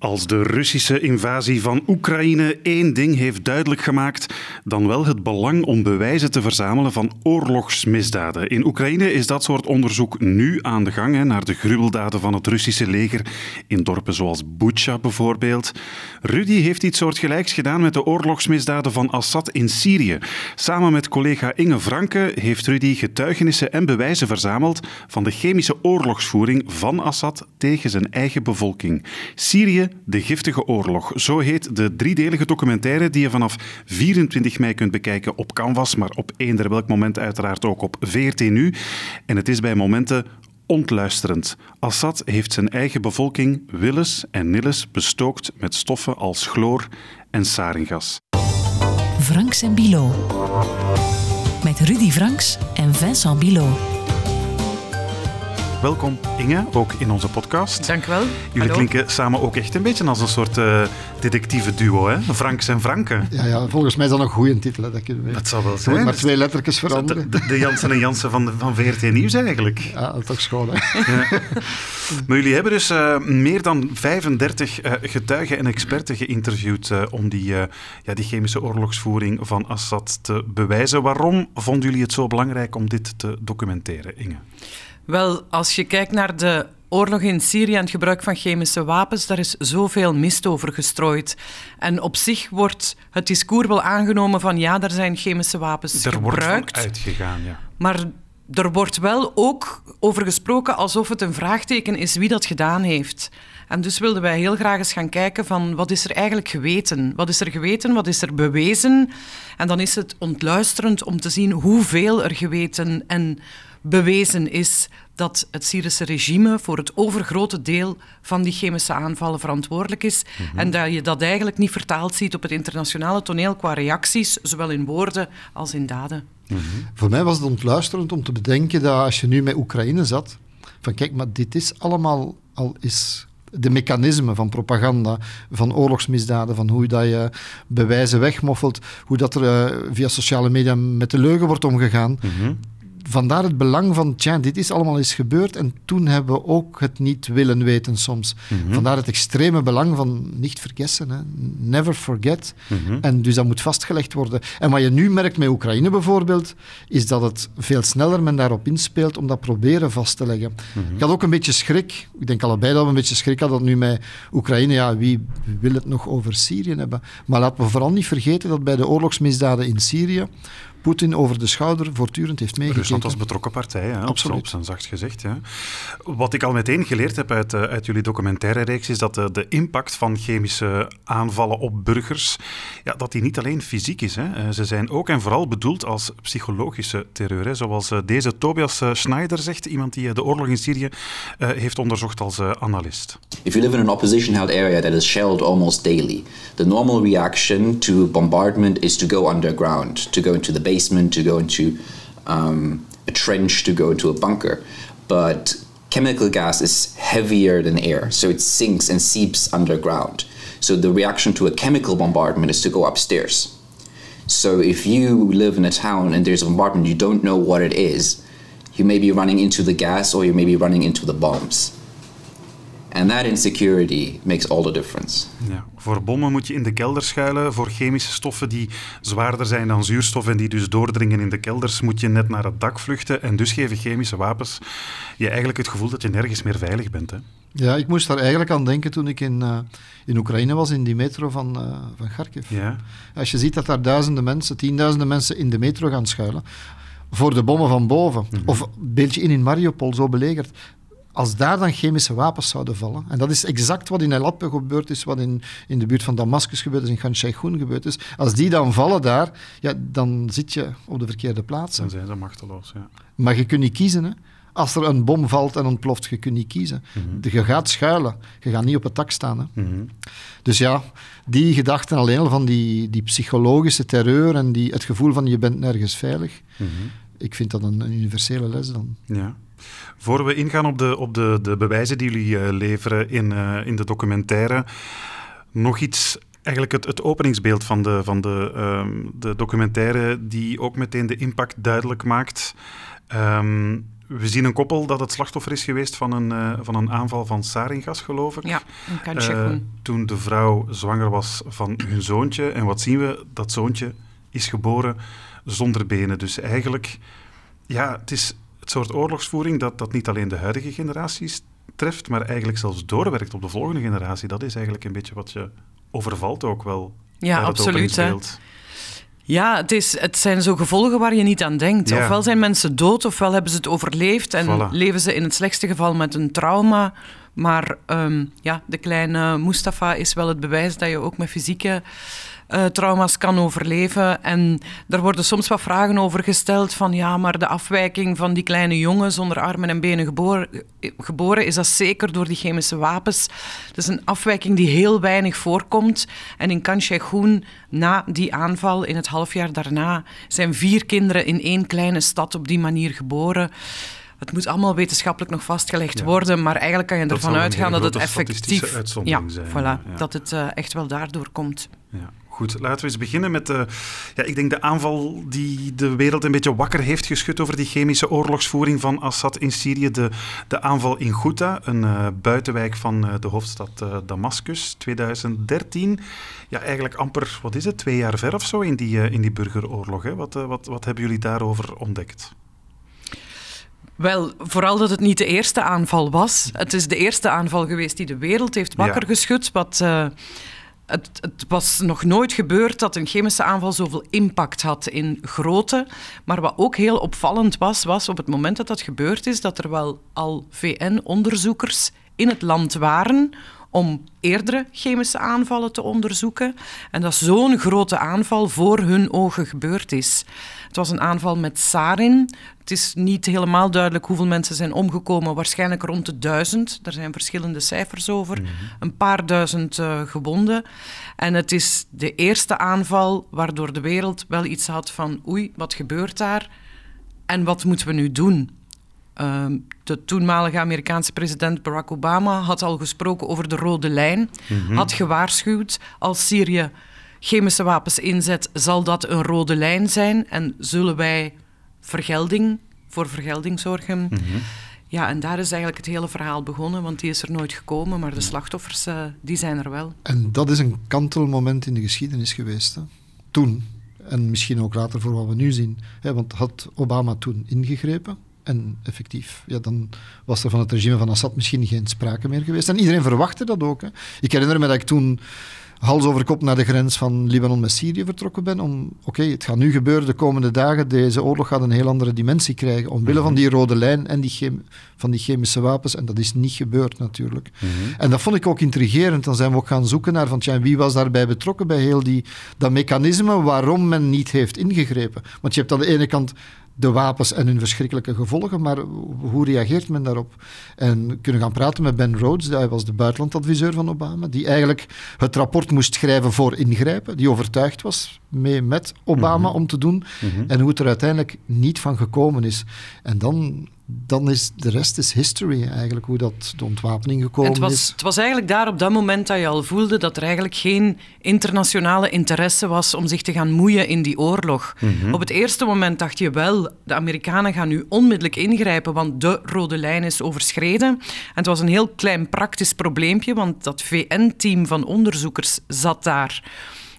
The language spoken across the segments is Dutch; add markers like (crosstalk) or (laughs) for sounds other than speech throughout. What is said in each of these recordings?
Als de Russische invasie van Oekraïne één ding heeft duidelijk gemaakt, dan wel het belang om bewijzen te verzamelen van oorlogsmisdaden. In Oekraïne is dat soort onderzoek nu aan de gang hè, naar de gruweldaden van het Russische leger in dorpen zoals Bucha bijvoorbeeld. Rudy heeft iets soortgelijks gedaan met de oorlogsmisdaden van Assad in Syrië. Samen met collega Inge Franke heeft Rudy getuigenissen en bewijzen verzameld van de chemische oorlogsvoering van Assad tegen zijn eigen bevolking. Syrië de Giftige Oorlog. Zo heet de driedelige documentaire die je vanaf 24 mei kunt bekijken op Canvas, maar op eender welk moment uiteraard ook op VRT. En het is bij momenten ontluisterend. Assad heeft zijn eigen bevolking willens en nilles bestookt met stoffen als chloor en saringas. Franks en Bilo. Met Rudy Franks en Vincent Bilo. Welkom Inge, ook in onze podcast. Dank u wel. Jullie klinken samen ook echt een beetje als een soort uh, detectieve duo, hè? Franks en Franke. Ja, ja, volgens mij is dat een goede titel. Hè, dat, kunnen we. dat zal wel zijn. maar twee lettertjes veranderen. De, de, Jansen en Jansen van, van VRT Nieuws eigenlijk. Ja, dat is toch schoon, hè? Ja. Maar jullie hebben dus uh, meer dan 35 uh, getuigen en experten geïnterviewd om die, ja, die chemische oorlogsvoering van Assad te bewijzen. Waarom vonden jullie het zo belangrijk om dit te documenteren, Inge? Wel, als je kijkt naar de oorlog in Syrië en het gebruik van chemische wapens, daar is zoveel mist over gestrooid. En op zich wordt het discours wel aangenomen van ja, er zijn chemische wapens er gebruikt. Er wordt uitgegaan, ja. Maar er wordt wel ook over gesproken alsof het een vraagteken is wie dat gedaan heeft. En dus wilden wij heel graag eens gaan kijken van wat is er eigenlijk geweten? Wat is er geweten? Wat is er bewezen? En dan is het ontluisterend om te zien hoeveel er geweten en bewezen is dat het Syrische regime voor het overgrote deel van die chemische aanvallen verantwoordelijk is. Mhm. En dat je dat eigenlijk niet vertaald ziet op het internationale toneel qua reacties, zowel in woorden als in daden. Mhm. Voor mij was het ontluisterend om te bedenken dat als je nu met Oekraïne zat, van kijk, maar dit is allemaal al is de mechanismen van propaganda, van oorlogsmisdaden, van hoe dat je bewijzen wegmoffelt, hoe dat er uh, via sociale media met de leugen wordt omgegaan. Mhm vandaar het belang van, tja, dit is allemaal eens gebeurd en toen hebben we ook het niet willen weten soms. Mhm. Vandaar het extreme belang van niet vergessen, hè. never forget. Mhm. En dus dat moet vastgelegd worden. En wat je nu merkt met Oekraïne bijvoorbeeld, is dat het veel sneller men daarop inspeelt om dat proberen vast te leggen. Mhm. Ik had ook een beetje schrik, ik denk allebei dat we een beetje schrik hadden dat nu met Oekraïne, ja, wie wil het nog over Syrië hebben? Maar laten we vooral niet vergeten dat bij de oorlogsmisdaden in Syrië Poetin over de schouder voortdurend heeft meegekeken. Rusland als betrokken partij, hè, Absoluut. Op, zijn zacht gezegd. Ja. Wat ik al meteen geleerd heb uit, uh, uit jullie documentaire reeks is dat de, de, impact van chemische aanvallen op burgers, ja, dat die niet alleen fysiek is. Hè. Uh, ze zijn ook en vooral bedoeld als psychologische terreur. Hè. Zoals uh, deze Tobias Schneider zegt, iemand die de oorlog in Syrië heeft onderzocht als analist. If you live in an opposition-held area that is shelled almost daily, the normal reaction to bombardment is to go underground, to go into the basement, to go into um, a trench, to go into a bunker. But chemical gas is heavier than air, so it sinks and seeps underground. So the reaction to a chemical bombardment is to go upstairs. So if you live in a town and there's a bombardment, you don't know what it is, you may be running into the gas or you may be running into the bombs. And that insecurity makes all the difference. Ja, voor bommen moet je in de kelder schuilen. Voor chemische stoffen die zwaarder zijn dan zuurstof en die dus doordringen in de kelders, moet je net naar het dak vluchten. En dus geven chemische wapens je eigenlijk het gevoel dat je nergens meer veilig bent. Hè? Ja, ik moest daar eigenlijk aan denken toen ik in, uh, in Oekraïne was, in die metro van, uh, van Kharkiv. Ja. Als je ziet dat daar duizenden mensen, tienduizenden mensen in de metro gaan schuilen, voor de bommen van boven. Mm -hmm. Of een beetje in in Mariupol, zo belegerd als daar dan chemische wapens zouden vallen, en dat is exact wat in Aleppo gebeurd is, wat in, in de buurt van Damascus gebeurd is, in Khan gebeurd is, als die dan vallen daar, ja, dan zit je op de verkeerde plaats. Dan zijn ze machteloos, ja. Maar je kunt niet kiezen, hè. Als er een bom valt en ontploft, je kunt niet kiezen. Mm Je gaat schuilen, je gaat niet op het dak staan. Hè. Mm -hmm. Dus ja, die gedachten alleen al van die, die psychologische terreur en die, het gevoel van je bent nergens veilig, mm -hmm. ik vind dat een, een universele les dan. Ja. Voor we ingaan op de, op de, de bewijzen die jullie uh, leveren in, uh, in de documentaire, nog iets eigenlijk het, het, openingsbeeld van, de, van de, um, de documentaire, die ook meteen de impact duidelijk maakt. Um, we zien een koppel dat het slachtoffer is geweest van een, uh, van een aanval van saringas, geloof ik. Ja, een uh, Toen de vrouw zwanger was van hun zoontje. En wat zien we? Dat zoontje is geboren zonder benen. Dus eigenlijk, ja, het is het soort oorlogsvoering dat, dat niet alleen de huidige generaties treft, maar eigenlijk zelfs doorwerkt op de volgende generatie. Dat is eigenlijk een beetje wat je overvalt ook wel. Ja, absoluut. Ja, het, is, het zijn zo gevolgen waar je niet aan denkt. Ofwel zijn mensen dood, ofwel hebben ze het overleefd en leven ze in het slechtste geval met een trauma. Maar ehm, ja, de kleine Mustafa is wel het bewijs dat je ook met fysieke uh, trauma's kan overleven. En daar worden soms wat vragen over gesteld van ja, maar de afwijking van die kleine jongen zonder armen en benen geboren, geboren is dat zeker door die chemische wapens. Dat is een afwijking die heel weinig voorkomt. En in Kanchegoen, na die aanval, in het halfjaar daarna, zijn vier kinderen in één kleine stad op die manier geboren. Het moet allemaal wetenschappelijk nog vastgelegd worden, maar eigenlijk kan je ervan uitgaan dat het effectief... Ja, zijn. Voilà, ja. dat het uh, echt wel daardoor komt. Ja. Goed, laten we eens beginnen met de, ja, ik denk de aanval die de wereld een beetje wakker heeft geschud over die chemische oorlogsvoering van Assad in Syrië. De, de aanval in Ghouta, een uh, buitenwijk van uh, de hoofdstad uh, Damascus, 2013. Ja, eigenlijk amper, wat is het, twee jaar ver of zo in die, in die burgeroorlog. Hè? Wat, wat, wat hebben jullie daarover ontdekt? Wel, vooral dat het niet de eerste aanval was. Het is de eerste aanval geweest die de wereld heeft wakker ja. geschud. Wat het, het, was nog nooit gebeurd dat een chemische aanval zoveel impact had in grootte. Maar wat ook heel opvallend was, was op het moment dat dat gebeurd is, dat er wel al VN-onderzoekers in het land waren om eerdere chemische aanvallen te onderzoeken. En dat zo'n grote aanval voor hun ogen gebeurd is. Het was een aanval met sarin. Het is niet helemaal duidelijk hoeveel mensen zijn omgekomen. Waarschijnlijk rond de duizend. Er zijn verschillende cijfers over. Mhm. Een paar duizend uh, gewonden. En het is de eerste aanval waardoor de wereld wel iets had van... oei, wat gebeurt daar? En wat moeten we nu doen? Ehm, de toenmalige Amerikaanse president Barack Obama had al gesproken over de rode lijn. Mhm. Had gewaarschuwd als Syrië chemische wapens inzet, zal dat een rode lijn zijn en zullen wij vergelding, voor vergelding zorgen. Mhm. Ja, en daar is eigenlijk het hele verhaal begonnen, want die is er nooit gekomen, maar de slachtoffers, uh, die zijn er wel. En dat is een kantelmoment in de geschiedenis geweest. Hè? Toen, en misschien ook later voor wat we nu zien. Hè? Want had Obama toen ingegrepen, en effectief, ja, dan was er van het regime van Assad misschien geen sprake meer geweest. En iedereen verwachtte dat ook. Hè. Ik herinner me dat ik toen hals over kop naar de grens van Libanon met Syrië vertrokken ben. Om, oké, het gaat nu gebeuren de komende dagen. Deze oorlog gaat een heel andere dimensie krijgen. Omwille van die rode lijn en die van die chemische wapens. En dat is niet gebeurd natuurlijk. Mhm. En dat vond ik ook intrigerend. Dan zijn we ook gaan zoeken naar van, tja, wie was daarbij betrokken bij heel die, dat mechanisme waarom men niet heeft ingegrepen. Want je hebt aan de ene kant de wapens en hun verschrikkelijke gevolgen, maar hoe reageert men daarop? En kunnen gaan praten met Ben Rhodes, hij was de buitenlandadviseur van Obama, die eigenlijk het rapport moest schrijven voor ingrijpen, die overtuigd was mee met Obama mhm. om te doen, mhm. en hoe het er uiteindelijk niet van gekomen is. En dan dan is de rest is history eigenlijk, hoe dat de ontwapening gekomen het was, is. Het was eigenlijk daar op dat moment dat je al voelde dat er eigenlijk geen internationale interesse was om zich te gaan moeien in die oorlog. Mhm. Op het eerste moment dacht je wel, de Amerikanen gaan nu onmiddellijk ingrijpen, want de rode lijn is overschreden. En het was een heel klein praktisch probleempje, want dat VN-team van onderzoekers zat daar.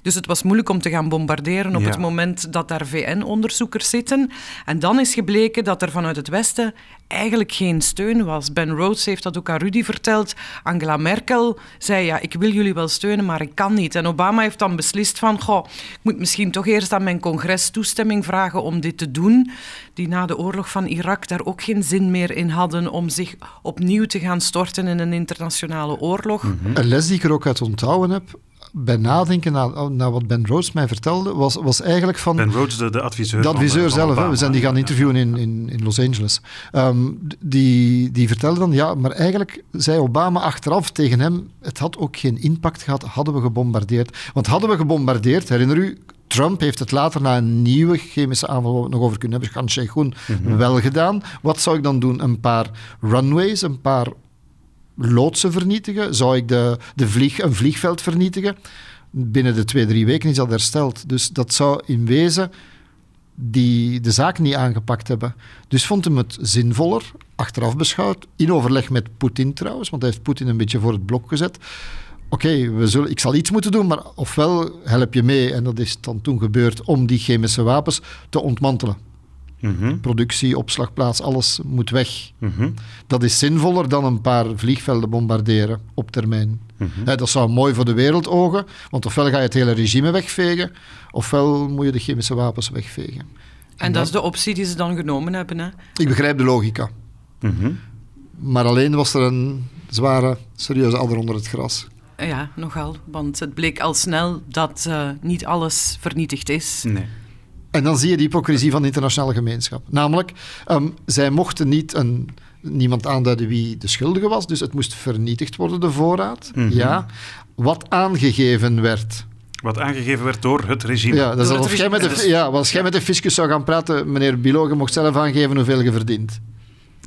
Dus het was moeilijk om te gaan bombarderen op het moment dat daar VN-onderzoekers zitten. En dan is gebleken dat er vanuit het Westen eigenlijk geen steun was. Ben Rhodes heeft dat ook aan Rudy verteld. Angela Merkel zei, ja, ik wil jullie wel steunen, maar ik kan niet. En Obama heeft dan beslist van, goh, ik moet misschien toch eerst aan mijn congres toestemming vragen om dit te doen. Die na de oorlog van Irak daar ook geen zin meer in hadden om zich opnieuw te gaan storten in een internationale oorlog. Een les die ik er ook uit onthouden heb, bij nadenken naar, naar, wat Ben Rhodes mij vertelde, was, was eigenlijk van... Ben Rhodes, de, de adviseur De adviseur zelf, we zijn die gaan interviewen in, in, in Los Angeles. Um, die, die vertelde dan, ja, maar eigenlijk zei Obama achteraf tegen hem, het had ook geen impact gehad, hadden we gebombardeerd. Want hadden we gebombardeerd, herinner u, Trump heeft het later na een nieuwe chemische aanval, waar we het nog over kunnen hebben, Khan Sheikhun, mm wel gedaan. Wat zou ik dan doen? Een paar runways, een paar loodsen vernietigen? Zou ik de, de vlieg, een vliegveld vernietigen? Binnen de twee, drie weken is dat hersteld. Dus dat zou in wezen die de zaak niet aangepakt hebben. Dus vond hem het zinvoller, achteraf beschouwd, in overleg met Poetin trouwens, want hij heeft Poetin een beetje voor het blok gezet. Oké, we zullen, ik zal iets moeten doen, maar ofwel help je mee, en dat is dan toen gebeurd, om die chemische wapens te ontmantelen. Mhm. Productie, opslagplaats, alles moet weg. Mhm. Dat is zinvoller dan een paar vliegvelden bombarderen op termijn. Mhm. Hè, dat zou mooi voor de wereldogen, want ofwel ga je het hele regime wegvegen, ofwel moet je de chemische wapens wegvegen. En dat is de optie die ze dan genomen hebben. Hè? Ik begrijp de logica, maar alleen was er een zware, serieuze adder onder het gras. Ja, nogal. Want het bleek al snel dat eh, niet alles vernietigd is. Nee. En dan zie je de hypocrisie van de internationale gemeenschap. Namelijk, ehm, zij mochten niet een, niemand aanduiden wie de schuldige was, dus het moest vernietigd worden, de voorraad. Mhm. Ja. Wat aangegeven werd. Wat aangegeven werd door het regime. Ja, dat is alsof jij met de, ja, als jij met de fiscus zou gaan praten, meneer Bilo, je mocht zelf aangeven hoeveel je verdient.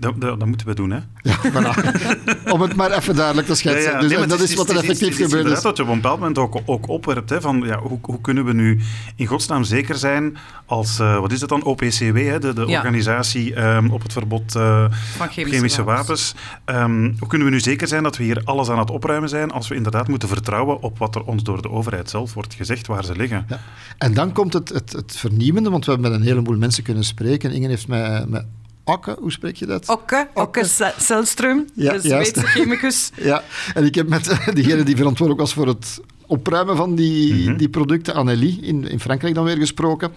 Dat, dat, dat moeten we doen, hè? Ja, voilà. Om het maar even duidelijk te schetsen. dus, nee, maar dat is wat er effectief gebeurd is. wat je op een bepaald moment ook, ook opwerpt. Hè, van, ja, hoe, hoe kunnen we nu in godsnaam zeker zijn als, eh, wat is het dan, OPCW, hè, de, de Ja. organisatie ehm, op het verbod eh, Van chemische, chemische wapens. wapens. Ehm, hoe kunnen we nu zeker zijn dat we hier alles aan het opruimen zijn als we inderdaad moeten vertrouwen op wat er ons door de overheid zelf wordt gezegd waar ze liggen? Ja. En dan komt het, het, het vernieuwende, want we hebben met een heleboel mensen kunnen spreken. Inge heeft met, met Akke, hoe spreek je dat? Okke, Okke Se- Selström, Ja, de juist. Zweedse chemicus. (laughs) Ja, en ik heb met (laughs) degene die verantwoordelijk was voor het opruimen van die, Mhm. die producten, Annelie, in, in Frankrijk dan weer gesproken.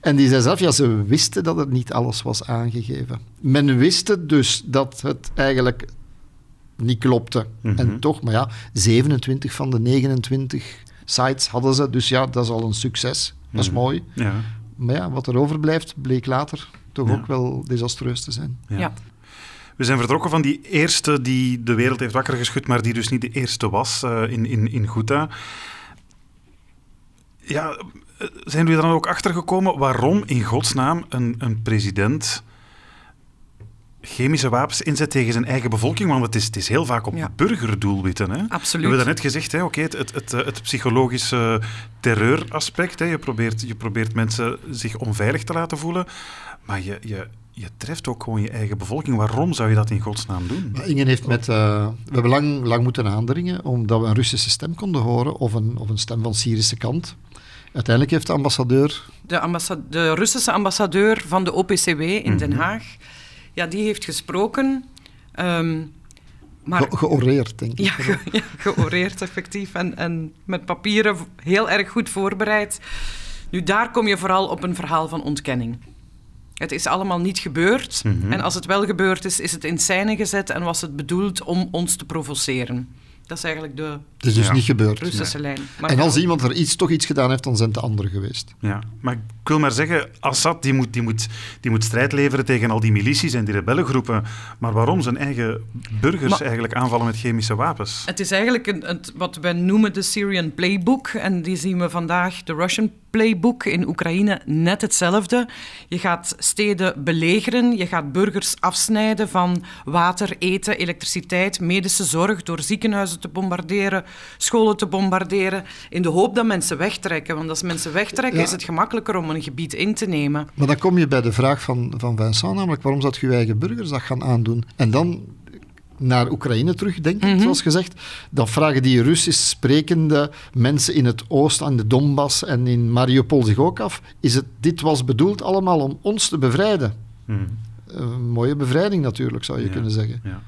En die zei zelf, ja, ze wisten dat het niet alles was aangegeven. Men wist het dus dat het eigenlijk niet klopte. Mhm. En toch, maar ja, 27 van de 29 sites hadden ze, dus ja, dat is al een succes. Dat is Mhm. mooi. Ja, Maar ja, wat er overblijft, bleek later toch Ja. ook wel desastreus te zijn. ja. Ja. We zijn vertrokken van die eerste die de wereld heeft wakker geschud, maar die dus niet de eerste was eh, in, in, in Ghouta. Ja, eh, zijn er dan ook achter gekomen waarom in godsnaam een, een president chemische wapens inzet tegen zijn eigen bevolking? Want het is, het is heel vaak op Ja. burgerdoelwitten. Hè? We Absoluut. hebben daarnet gezegd, hè, oké, het, het, het, eh, het psychologische terreuraspect. Hè, je, probeert, je probeert mensen zich onveilig te laten voelen. Maar je, je, je treft ook gewoon je eigen bevolking. Waarom zou je dat in godsnaam doen? Ingen heeft met... eh, we hebben lang, lang moeten aandringen omdat we een Russische stem konden horen of een, of een stem van Syrische kant. Uiteindelijk heeft de ambassadeur... De, ambassa- de Russische ambassadeur van de OPCW in Den Mhm. Haag, ja, die heeft gesproken. ehm, maar ge- georeerd, denk ik. Ja, ge, (laughs) ja, georeerd effectief en, en met papieren heel erg goed voorbereid. Nu, daar kom je vooral op een verhaal van ontkenning. Het is allemaal niet gebeurd. Mhm. En als het wel gebeurd is, is het in scène gezet en was het bedoeld om ons te provoceren. Dat is eigenlijk de Het is dus Ja. niet gebeurd. Russische lijn. Maar En als iemand er iets, toch iets gedaan heeft, dan zijn het de anderen geweest. Ja, maar wil maar zeggen, Assad die moet, die moet, die moet strijd leveren tegen al die milities en die rebellengroepen. Maar waarom zijn eigen burgers Maar- eigenlijk aanvallen met chemische wapens? Het is eigenlijk een, het, wat wij noemen de Syrian Playbook. En die zien we vandaag, de Russian Playbook in Oekraïne, net hetzelfde. Je gaat steden belegeren, je gaat burgers afsnijden van water, eten, elektriciteit, medische zorg, door ziekenhuizen te bombarderen, scholen te bombarderen, in de hoop dat mensen wegtrekken. Want als mensen wegtrekken, Ja. is het gemakkelijker om een gebied in te nemen. Maar dan kom je bij de vraag van, van Vincent, namelijk waarom zou je je eigen burgers dat gaan aandoen? En dan naar Oekraïne terug, denk ik, Mhm. zoals gezegd. Dan vragen die Russisch sprekende mensen in het oosten, aan de Donbass en in Mariupol zich ook af, is het, dit was bedoeld allemaal om ons te bevrijden? Hmm, Een mooie bevrijding natuurlijk, zou je Ja. kunnen zeggen. ja.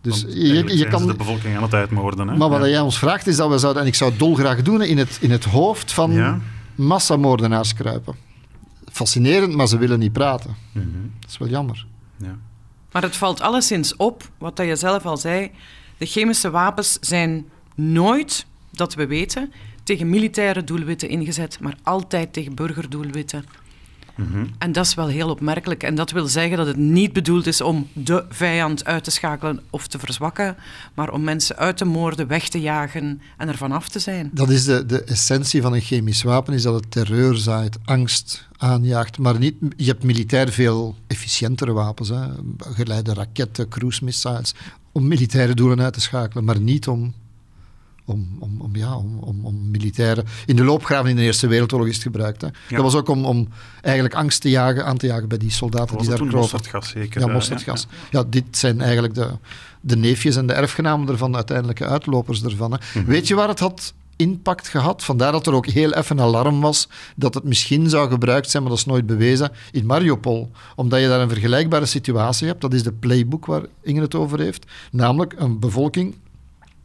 Dus Want je, je kan... de bevolking aan het uitmoorden. Hè? Maar wat ja. jij ons vraagt is dat we zouden, en ik zou het dolgraag doen, in het, in het hoofd van Ja. Massamoordenaars kruipen. Fascinerend, maar ze willen niet praten. Mhm, Dat is wel jammer. ja. Maar het valt alleszins op, wat dat je zelf al zei. De chemische wapens zijn nooit, dat we weten, tegen militaire doelwitten ingezet, maar altijd tegen burgerdoelwitten. En dat is wel heel opmerkelijk. En dat wil zeggen dat het niet bedoeld is om de vijand uit te schakelen of te verzwakken, maar om mensen uit te moorden, weg te jagen en ervan af te zijn. Dat is de, de essentie van een chemisch wapen, is dat het terreur zaait, angst aanjaagt. Maar niet, je hebt militair veel efficiëntere wapens, hè. geleide raketten, cruise missiles, om militaire doelen uit te schakelen, maar niet om, om, om, om, ja, om, om, om militairen... In de loopgraven in de Eerste Wereldoorlog is het gebruikt. Hè. Dat was ook om, om eigenlijk angst te jagen, aan te jagen bij die soldaten die daar kropen. mosterdgas zeker? Ja, eh, mosterdgas. Ja, dit zijn eigenlijk de, de neefjes en de erfgenamen ervan, de uiteindelijke uitlopers ervan. Hè. Mhm. Weet je waar het had impact gehad? Vandaar dat er ook heel even alarm was dat het misschien zou gebruikt zijn, maar dat is nooit bewezen, in Mariupol. Omdat je daar een vergelijkbare situatie hebt. Dat is de playbook waar Inge het over heeft. Namelijk een bevolking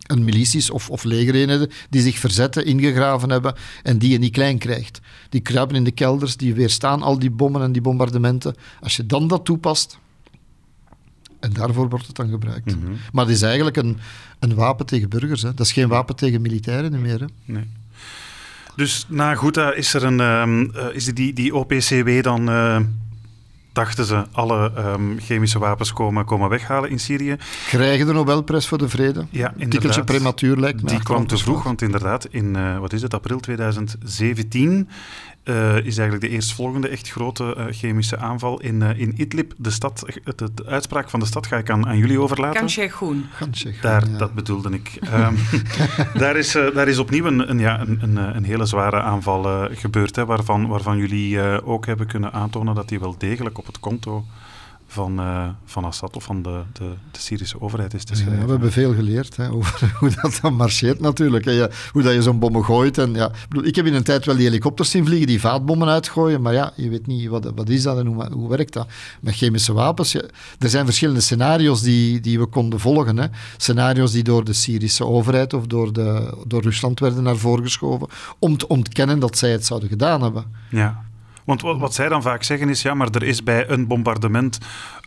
een milities of, of legereenheden die zich verzetten, ingegraven hebben en die je niet klein krijgt. Die kruipen in de kelders, die weerstaan al die bommen en die bombardementen. Als je dan dat toepast, en daarvoor wordt het dan gebruikt. Mhm. Maar het is eigenlijk een, een wapen tegen burgers. Hè. Dat is geen wapen tegen militairen meer. Hè. Nee. Dus na Ghouta is er een, ehm, eh, is die, die OPCW dan, eh, dachten ze, alle ehm, chemische wapens komen, komen weghalen in Syrië. Krijgen de Nobelprijs voor de vrede? Ja, inderdaad. prematuur lijkt me. Die kwam te vroeg, want inderdaad, in eh, wat is het, april 2017 eh, is eigenlijk de eerstvolgende echt grote eh, chemische aanval in, eh, in Idlib. De, stad, het- het- de uitspraak van de stad ga ik aan, aan jullie overlaten. Kansje groen. Gansje, Daar, ja. Dat bedoelde ik. Ehm, (laughs) daar, is, eh, daar is opnieuw een, een, ja, een, een, een hele zware aanval gebeurd, hè, waarvan, waarvan jullie eh, ook hebben kunnen aantonen dat die wel degelijk op het konto van, eh, van Assad of van de, de, de Syrische overheid is te Ja, schrijven. we hebben veel geleerd hè, (laughs) over hoe dat dan marcheert natuurlijk. hè. Ja, hoe dat je zo'n bommen gooit. En, ja, ik, bedoel, ik heb in een tijd wel die helikopters zien vliegen die vaatbommen uitgooien. Maar ja, je weet niet wat, wat is dat en hoe, hoe werkt dat. Met chemische wapens, ja, er zijn verschillende scenario's die, die we konden volgen. Hè. Scenario's die door de Syrische overheid of door, de, door Rusland werden naar voren geschoven. Om te ontkennen dat zij het zouden gedaan hebben. Ja. Want wat, wat zij dan vaak zeggen is, ja, maar er is bij een bombardement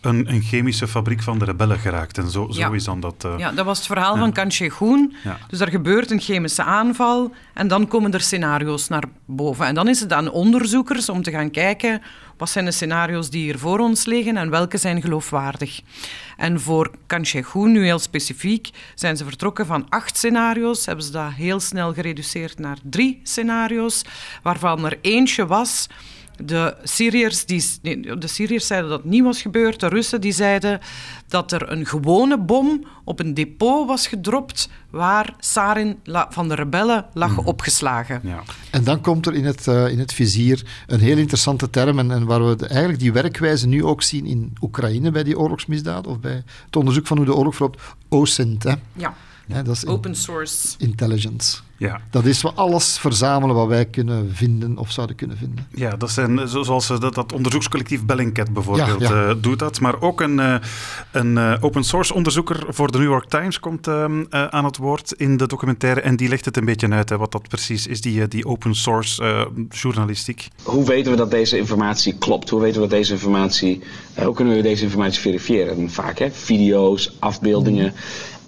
een, een chemische fabriek van de rebellen geraakt. En zo, zo Ja. is dan dat... eh, Ja, dat was het verhaal Ja. van. Ja. Dus er gebeurt een chemische aanval en dan komen er scenario's naar boven. En dan is het aan onderzoekers om te gaan kijken wat zijn de scenario's die hier voor ons liggen en welke zijn geloofwaardig. En voor Kanchegoen, nu heel specifiek, zijn ze vertrokken van acht scenario's. Hebben ze dat heel snel gereduceerd naar drie scenario's, waarvan er eentje was de Syriërs, die, nee, de Syriërs zeiden dat het niet was gebeurd. De Russen die zeiden dat er een gewone bom op een depot was gedropt waar sarin van de rebellen lag opgeslagen. ja. En dan komt er in het, eh, in het vizier een heel interessante term, en, en waar we de- eigenlijk die werkwijze nu ook zien in Oekraïne bij die oorlogsmisdaden, of bij het onderzoek van hoe de oorlog verloopt, OSINT. Hè? Ja, Dat is open source. intelligence. Ja. Dat is we alles verzamelen wat wij kunnen vinden of zouden kunnen vinden. Ja, dat zijn eh, zo- zoals eh, dat, dat onderzoekscollectief Bellingcat bijvoorbeeld Ja, ja. eh, doet dat. Maar ook een, eh, een eh, open source onderzoeker voor de New York Times komt ehm, eh, aan het woord in de documentaire. En die legt het een beetje uit, hè, wat dat precies is, die, die open source eh, journalistiek. Hoe weten we dat deze informatie klopt? Hoe weten we dat deze informatie, hoe kunnen we deze informatie verifiëren? En vaak hè, video's, afbeeldingen.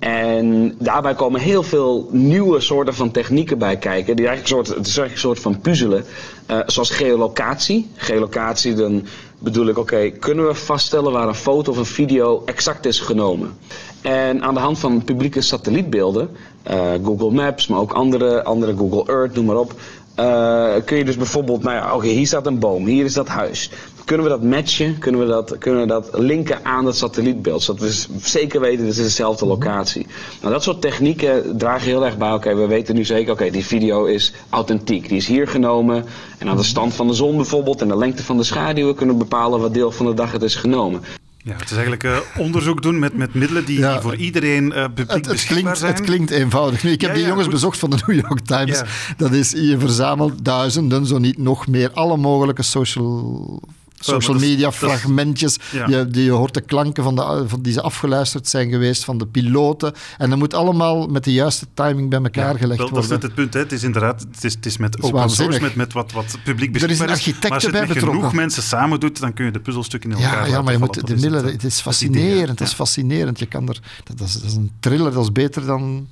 En daarbij komen heel veel nieuwe soorten van technieken bij kijken. Die eigenlijk soort, het is eigenlijk een soort van puzzelen. Eh, zoals geolocatie. Geolocatie, dan bedoel ik, oké, kunnen we vaststellen waar een foto of een video exact is genomen? En aan de hand van publieke satellietbeelden, eh, Google Maps, maar ook andere, andere Google Earth, noem maar op, eh, kun je dus bijvoorbeeld, nou ja, oké, hier staat een boom, hier is dat huis. Kunnen we dat matchen? Kunnen we dat, kunnen we dat linken aan dat satellietbeeld? Zodat we zeker weten, dit is dezelfde locatie. Nou, dat soort technieken dragen heel erg bij. Oké, we weten nu zeker, oké, die video is authentiek. Die is hier genomen. En aan de stand van de zon bijvoorbeeld en de lengte van de schaduwen kunnen we bepalen wat deel van de dag het is genomen. Ja, het is eigenlijk eh, onderzoek doen met, met middelen die, Ja. die voor iedereen eh publiek Het, het, beschikbaar klinkt, zijn. het klinkt eenvoudig. Nu, ik heb Ja, die ja, jongens goed. bezocht van de New York Times. Ja. Dat is, je verzamelt duizenden, zo niet nog meer, alle mogelijke social, social is- media is- fragmentjes. Ja. Je, die, je hoort de klanken van de, van die ze afgeluisterd zijn geweest van de piloten. En dat moet allemaal met de juiste timing bij elkaar gelegd Wel, dat is worden. net het punt. Hè. Het is inderdaad het is, het is met is open source, met, met wat, wat publiek Er is een beschikbaar architect Maar als je het met genoeg mensen samen doet, dan kun je de puzzelstukken in elkaar Ja, ja, maar je moet de is middelen. het, is fascinerend. Het is Ja. fascinerend. Je kan er, is, dat is een thriller, dat is beter dan,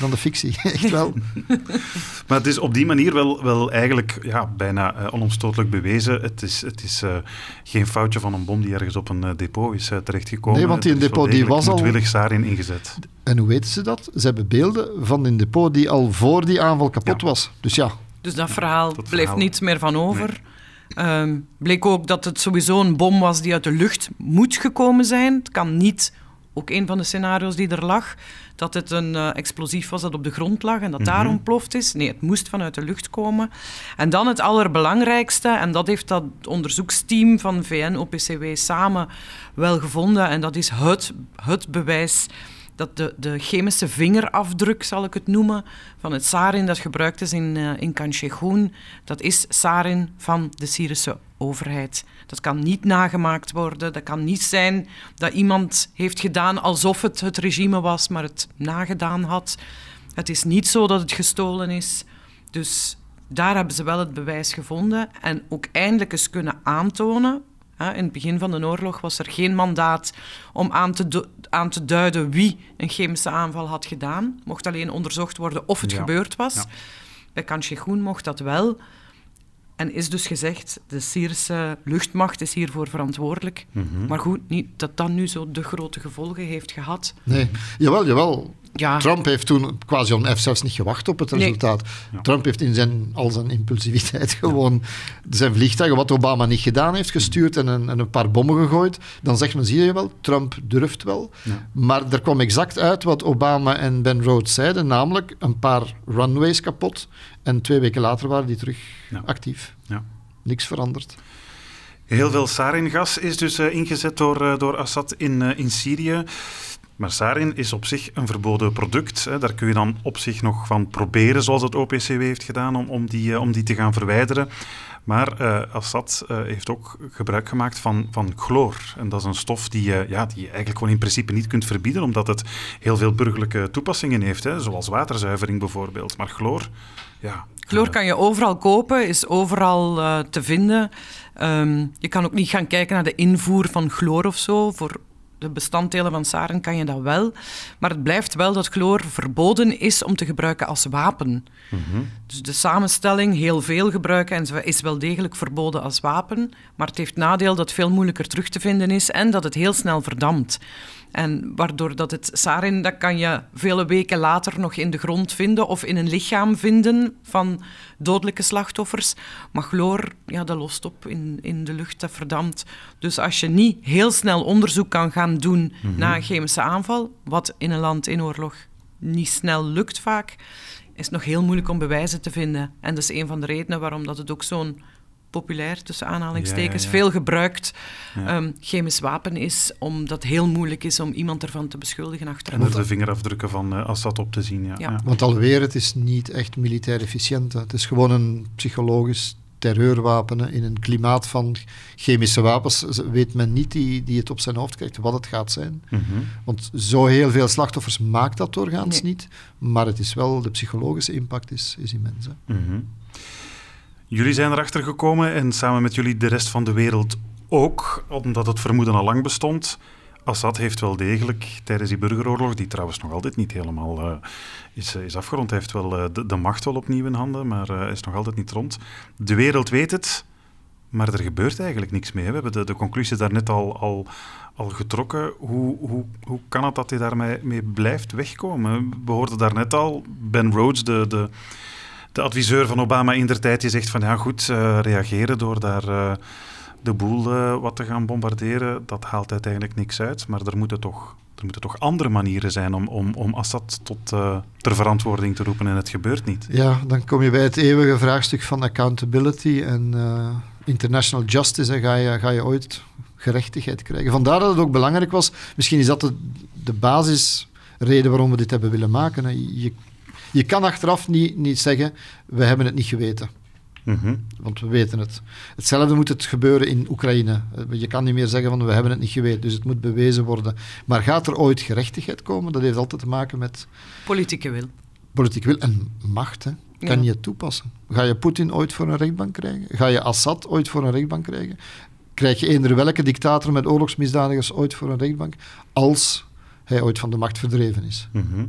dan de fictie. (laughs) Echt wel. (laughs) Maar het is op die manier wel, wel eigenlijk ja, bijna eh, onomstotelijk bewezen. Het is, het is eh, geen foutje van een bom die ergens op een eh, depot is terechtgekomen. Nee, want die depot die was al- moedwillig sarin ingezet. En hoe weten ze dat? Ze hebben beelden van een depot die al voor die aanval kapot Ja. was. Dus ja, Dus dat verhaal Dat bleef verhaal. niets meer van over. Ehm, bleek ook dat het sowieso een bom was die uit de lucht moet gekomen zijn. Het kan niet ook een van de scenario's die er lag, dat het een uh, explosief was dat op de grond lag en dat daar Mhm. ontploft is. Nee, het moest vanuit de lucht komen. En dan het allerbelangrijkste, en dat heeft dat onderzoeksteam van VN-OPCW samen wel gevonden, en dat is het, het bewijs dat de, de chemische vingerafdruk, zal ik het noemen, van het sarin dat gebruikt is in, uh, in Kanchegoen, dat is sarin van de Syrische overheid. Dat kan niet nagemaakt worden. Dat kan niet zijn dat iemand heeft gedaan alsof het het regime was, maar het nagedaan had. Het is niet zo dat het gestolen is. Dus daar hebben ze wel het bewijs gevonden en ook eindelijk eens kunnen aantonen. In het begin van de oorlog was er geen mandaat om aan te, aan te duiden wie een chemische aanval had gedaan. Mocht alleen onderzocht worden of het Ja. gebeurd was. Ja. Bij Kanchegoen mocht dat wel. En is dus gezegd, de Syrische luchtmacht is hiervoor verantwoordelijk. Mhm. Maar goed, niet dat dat nu zo de grote gevolgen heeft gehad. Nee, jawel, jawel. Ja, Trump heeft toen quasi on F zelfs niet gewacht op het Nee. resultaat. Trump heeft in zijn, al zijn impulsiviteit (laughs) gewoon zijn vliegtuigen, wat Obama niet gedaan heeft, gestuurd en een, en een paar bommen gegooid. Dan zegt men, zie je wel, Trump durft wel. Ja. Maar er kwam exact uit wat Obama en Ben Rhodes zeiden, namelijk een paar runways kapot. En twee weken later waren die terug Ja. actief. Ja. Niks veranderd. Heel veel saringas is dus eh, ingezet door, eh, door Assad in, eh, in Syrië. Maar sarin is op zich een verboden product. Hè. Daar kun je dan op zich nog van proberen, zoals het OPCW heeft gedaan, om, om, die, eh, om die te gaan verwijderen. Maar eh, Assad eh, heeft ook gebruik gemaakt van, van chloor. En dat is een stof die, ja, die je eigenlijk gewoon in principe niet kunt verbieden, omdat het heel veel burgerlijke toepassingen heeft, hè, zoals waterzuivering bijvoorbeeld. Maar chloor, ja... Chloor kan je overal kopen, is overal te vinden. Ehm, je kan ook niet gaan kijken naar de invoer van chloor of zo. Voor de bestanddelen van sarin kan je dat wel. Maar het blijft wel dat chloor verboden is om te gebruiken als wapen. mhm. Dus de samenstelling, heel veel gebruiken, en zo is wel degelijk verboden als wapen. Maar het heeft nadeel dat het veel moeilijker terug te vinden is en dat het heel snel verdampt. En waardoor dat het sarin, dat kan je vele weken later nog in de grond vinden of in een lichaam vinden van dodelijke slachtoffers. Maar chloor, ja, dat lost op in, in de lucht, dat verdampt. Dus als je niet heel snel onderzoek kan gaan doen na een chemische aanval, wat in een land in oorlog niet snel lukt vaak, is het nog heel moeilijk om bewijzen te vinden. En dat is een van de redenen waarom dat het ook zo'n populair, tussen aanhalingstekens, Ja, ja, ja. veel gebruikt Ja. ehm, chemisch wapen is, omdat het heel moeilijk is om iemand ervan te beschuldigen En achteraf. er de vingerafdrukken van eh, Assad op te zien, ja. Ja. ja. Want alweer, het is niet echt militair efficiënt. hè. Het is gewoon een psychologisch terreurwapen. hè. In een klimaat van chemische wapens weet men niet die, die het op zijn hoofd krijgt wat het gaat zijn. Mhm. Want zo heel veel slachtoffers maakt dat doorgaans Nee. niet. Maar het is wel, de psychologische impact is, is immens. hè. Mhm. Jullie zijn erachter gekomen en samen met jullie de rest van de wereld ook, omdat het vermoeden al lang bestond. Assad heeft wel degelijk tijdens die burgeroorlog, die trouwens nog altijd niet helemaal eh, is, is afgerond, hij heeft wel eh, de, macht wel opnieuw in handen, maar eh, is nog altijd niet rond. De wereld weet het, maar er gebeurt eigenlijk niks mee. We hebben de, de conclusie daarnet al, al, al getrokken. Hoe, hoe, hoe kan het dat hij daarmee mee blijft wegkomen? We hoorden daarnet al, Ben Rhodes, de, de, de adviseur van Obama in der tijd, die zegt van ja goed, eh, reageren door daar eh, de boel eh, wat te gaan bombarderen, dat haalt uiteindelijk niks uit. Maar er moeten toch, er moeten toch andere manieren zijn om, om, om Assad tot ter verantwoording te roepen en het gebeurt niet. Ja, dan kom je bij het eeuwige vraagstuk van accountability en international justice. hè. Ga, je, ga je ooit gerechtigheid krijgen? Vandaar dat het ook belangrijk was. Misschien is dat de, de basisreden waarom we dit hebben willen maken. Je, je kan achteraf niet, niet zeggen, we hebben het niet geweten. Mhm. Want we weten het. Hetzelfde moet het gebeuren in Oekraïne. Je kan niet meer zeggen van we hebben het niet geweten, dus het moet bewezen worden. Maar gaat er ooit gerechtigheid komen? Dat heeft altijd te maken met Politieke wil. politiek wil en macht. Hè. Kan Ja. je het toepassen? Ga je Poetin ooit voor een rechtbank krijgen? Ga je Assad ooit voor een rechtbank krijgen? Krijg je eender welke dictator met oorlogsmisdadigers ooit voor een rechtbank? Als hij ooit van de macht verdreven is. Mhm.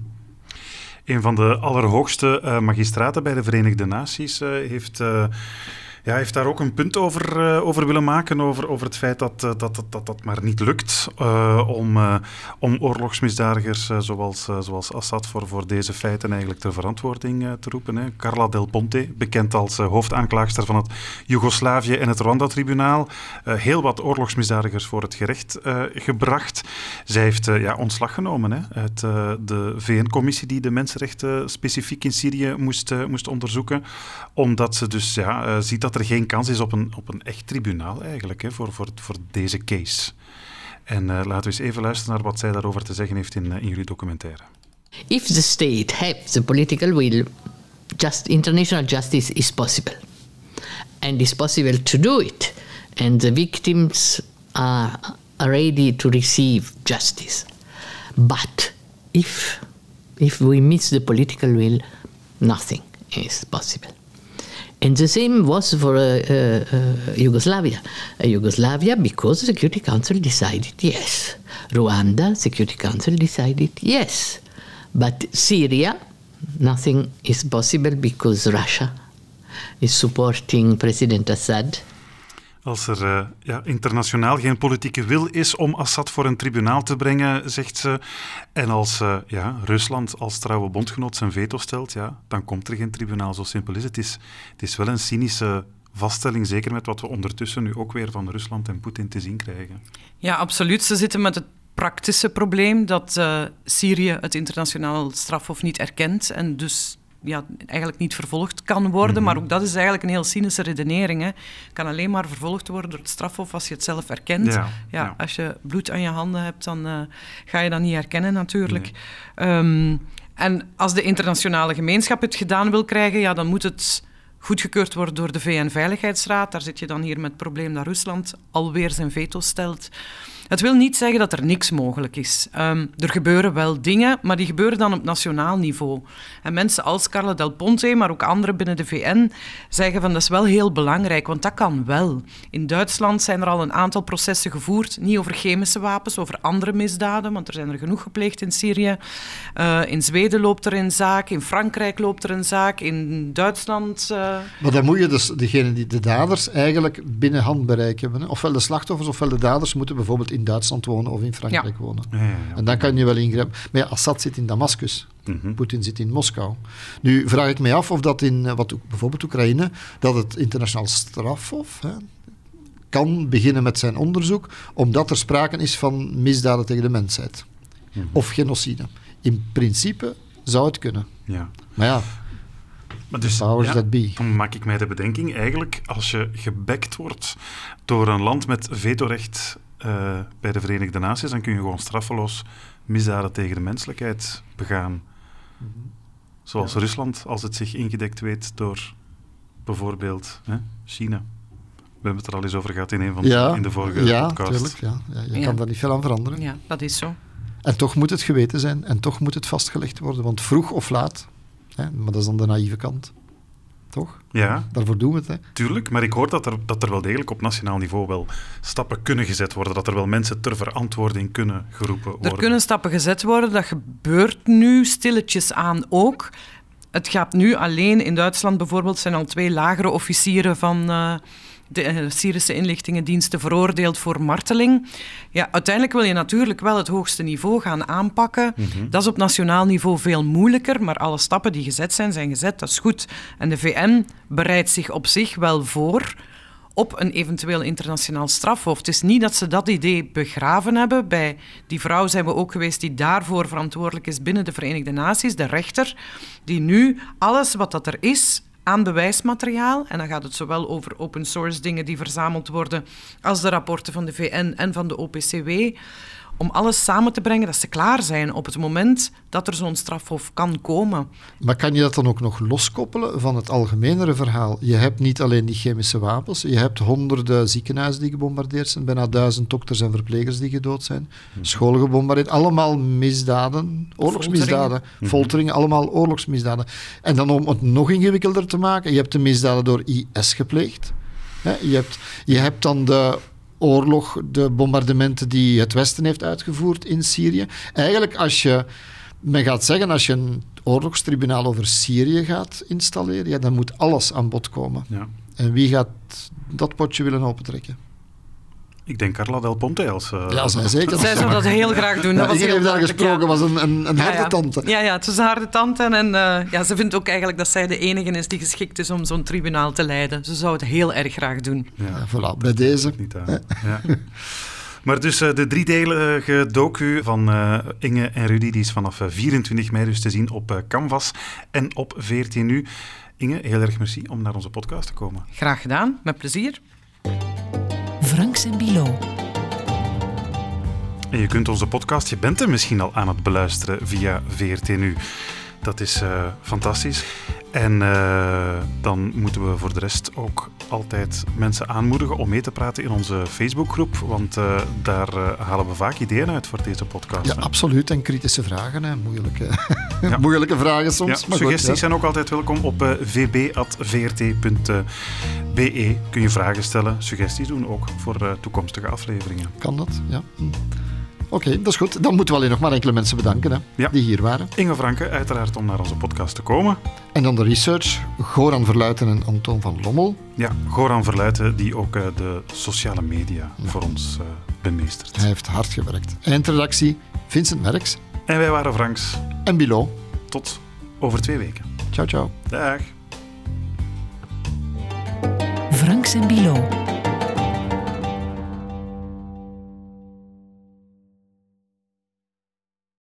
Een van de allerhoogste eh, magistraten bij de Verenigde Naties eh, heeft, eh, Ja, hij heeft daar ook een punt over, uh, over willen maken, over, over het feit dat, uh, dat, dat, dat maar niet lukt uh, om, om oorlogsmisdadigers zoals, zoals Assad voor, voor deze feiten eigenlijk ter verantwoording te roepen. Hè. Carla Del Ponte, bekend als hoofdaanklaagster van het Joegoslavië en het Rwanda-tribunaal, heel wat oorlogsmisdadigers voor het gerecht gebracht. Zij heeft ja, ontslag genomen hè, uit de VN-commissie die de mensenrechten specifiek in Syrië moest, moest onderzoeken, omdat ze dus ja, ziet dat er geen kans is op een, op een echt tribunaal eigenlijk hè, voor, voor, voor deze case. En uh, laten we eens even luisteren naar wat zij daarover te zeggen heeft in, uh, in jullie documentaire. If the state has the political will, just international justice is possible. And it's possible to do it. And the victims are ready to receive justice. But if, if we miss the political will, nothing is possible. And the same was for uh, uh, uh, Yugoslavia. Yugoslavia, because the Security Council decided yes. Rwanda, Security Council decided yes. But Syria, nothing is possible because Russia is supporting President Assad. Als er uh, ja, internationaal geen politieke wil is om Assad voor een tribunaal te brengen, zegt ze, en als uh, ja, Rusland als trouwe bondgenoot zijn veto stelt, ja, dan komt er geen tribunaal. Zo simpel is het. Is, het is wel een cynische vaststelling, zeker met wat we ondertussen nu ook weer van Rusland en Poetin te zien krijgen. Ja, absoluut. Ze zitten met het praktische probleem dat uh, Syrië het internationaal strafhof niet erkent en dus ja, eigenlijk niet vervolgd kan worden. Mhm. Maar ook dat is eigenlijk een heel cynische redenering. Hè. kan alleen maar vervolgd worden door het strafhof als je het zelf erkent. Ja, Als je bloed aan je handen hebt, dan uh, ga je dat niet herkennen natuurlijk. Ehm, en als de internationale gemeenschap het gedaan wil krijgen, ja, dan moet het goedgekeurd worden door de VN-veiligheidsraad. Daar zit je dan hier met het probleem dat Rusland alweer zijn veto stelt. Het wil niet zeggen dat er niks mogelijk is. Um, er gebeuren wel dingen, maar die gebeuren dan op nationaal niveau. En mensen als Carla Del Ponte, maar ook anderen binnen de VN, zeggen van dat is wel heel belangrijk, want dat kan wel. In Duitsland zijn er al een aantal processen gevoerd, niet over chemische wapens, over andere misdaden, want er zijn er genoeg gepleegd in Syrië. Uh, in Zweden loopt er een zaak, in Frankrijk loopt er een zaak, in Duitsland... Uh... Maar dan moet je dus degene die de daders eigenlijk binnen handbereik hebben. Ofwel de slachtoffers, ofwel de daders moeten bijvoorbeeld in Duitsland wonen of in Frankrijk wonen. Ja, ja, en dan kan je wel ingrijpen. Maar ja, Assad zit in Damascus. Mm Poetin zit in Moskou. Nu vraag ik mij af of dat in wat, bijvoorbeeld Oekraïne, dat het internationaal strafhof hè, kan beginnen met zijn onderzoek, omdat er sprake is van misdaden tegen de mensheid. Mhm. Of genocide. In principe zou het kunnen. Ja. Maar ja, maar dus, ja, Dan maak ik mij de bedenking, eigenlijk, als je gebekt wordt door een land met vetorecht uh, bij de Verenigde Naties, dan kun je gewoon straffeloos misdaden tegen de menselijkheid begaan. Mhm. Zoals Rusland, als het zich ingedekt weet door bijvoorbeeld hè, China. We hebben het er al eens over gehad in een van de, in de vorige ja, podcast. ja, ja, je kan daar niet veel aan veranderen. Ja, dat is zo. En toch moet het geweten zijn en toch moet het vastgelegd worden, want vroeg of laat, hè, maar dat is dan de naïeve kant, toch? Ja. Daarvoor doen we het. Hè. Tuurlijk, maar ik hoor dat er, dat er wel degelijk op nationaal niveau wel stappen kunnen gezet worden. Dat er wel mensen ter verantwoording kunnen geroepen worden. Er kunnen stappen gezet worden. Dat gebeurt nu stilletjes aan ook. Het gaat nu alleen in Duitsland bijvoorbeeld zijn al twee lagere officieren van. Uh, de eh, Syrische inlichtingendiensten veroordeeld voor marteling. Ja, uiteindelijk wil je natuurlijk wel het hoogste niveau gaan aanpakken. Mhm. Dat is op nationaal niveau veel moeilijker, maar alle stappen die gezet zijn, zijn gezet. Dat is goed. En de VN bereidt zich op zich wel voor op een eventueel internationaal strafhof. Het is niet dat ze dat idee begraven hebben. Bij die vrouw zijn we ook geweest die daarvoor verantwoordelijk is binnen de Verenigde Naties, de rechter, die nu alles wat dat er is aan bewijsmateriaal. En dan gaat het zowel over open source dingen die verzameld worden, als de rapporten van de VN en van de OPCW om alles samen te brengen dat ze klaar zijn op het moment dat er zo'n strafhof kan komen. Maar kan je dat dan ook nog loskoppelen van het algemenere verhaal? Je hebt niet alleen die chemische wapens, je hebt honderden ziekenhuizen die gebombardeerd zijn, bijna duizend dokters en verplegers die gedood zijn, hmm. scholen gebombardeerd, allemaal misdaden, oorlogsmisdaden, folteringen, hmm. allemaal oorlogsmisdaden. En dan om het nog ingewikkelder te maken, je hebt de misdaden door IS gepleegd. Je hebt, je hebt dan de oorlog, de bombardementen die het Westen heeft uitgevoerd in Syrië. Eigenlijk, als je, men gaat zeggen, als je een oorlogstribunaal over Syrië gaat installeren, ja, dan moet alles aan bod komen. Ja. En wie gaat dat potje willen opentrekken? Ik denk Carla Del Ponte als... Uh, ja, zij zeker. Zij zou dat heel graag doen. Dat ja, was heeft daar gesproken, ja. was een, een, een harde ja, ja. tante. Ja, ja, het is een harde tante. En uh, ja, ze vindt ook eigenlijk dat zij de enige is die geschikt is om zo'n tribunaal te leiden. Ze zou het heel erg graag doen. Ja, voilà, bij deze. Niet aan. Ja. (laughs) Maar dus uh, de driedelige docu van Inge en Rudy, die is vanaf 24 mei dus te zien op Canvas en op 14 nu. Inge, heel erg merci om naar onze podcast te komen. Graag gedaan, met plezier. Franks en Bilo. En je kunt onze podcast, je bent er misschien al aan het beluisteren via VRT Nu. Dat is uh, fantastisch. En uh, dan moeten we voor de rest ook altijd mensen aanmoedigen om mee te praten in onze Facebookgroep. Want uh, daar halen we vaak ideeën uit voor deze podcast. Ja, hè? absoluut. En kritische vragen. Hè. Moeilijke, (laughs) ja. (laughs) Moeilijke vragen soms. Ja, maar suggesties goed, zijn ook altijd welkom op vb.vrt.be. Kun je vragen stellen, suggesties doen ook voor toekomstige afleveringen. Kan dat? Ja. Hm. Oké, okay, dat is goed. Dan moeten we alleen nog maar enkele mensen bedanken hè, ja. die hier waren. Inge Franke, uiteraard om naar onze podcast te komen. En dan de research, Goran Verluiten en Anton van Lommel. Ja, Goran Verluiten, die ook uh, de sociale media ja. voor ons uh, bemeestert. Hij heeft hard gewerkt. Eindredactie, Vincent Merks. En wij waren Franks. En Bilo. Tot over twee weken. Ciao, ciao. Dag. Franks en Bilo.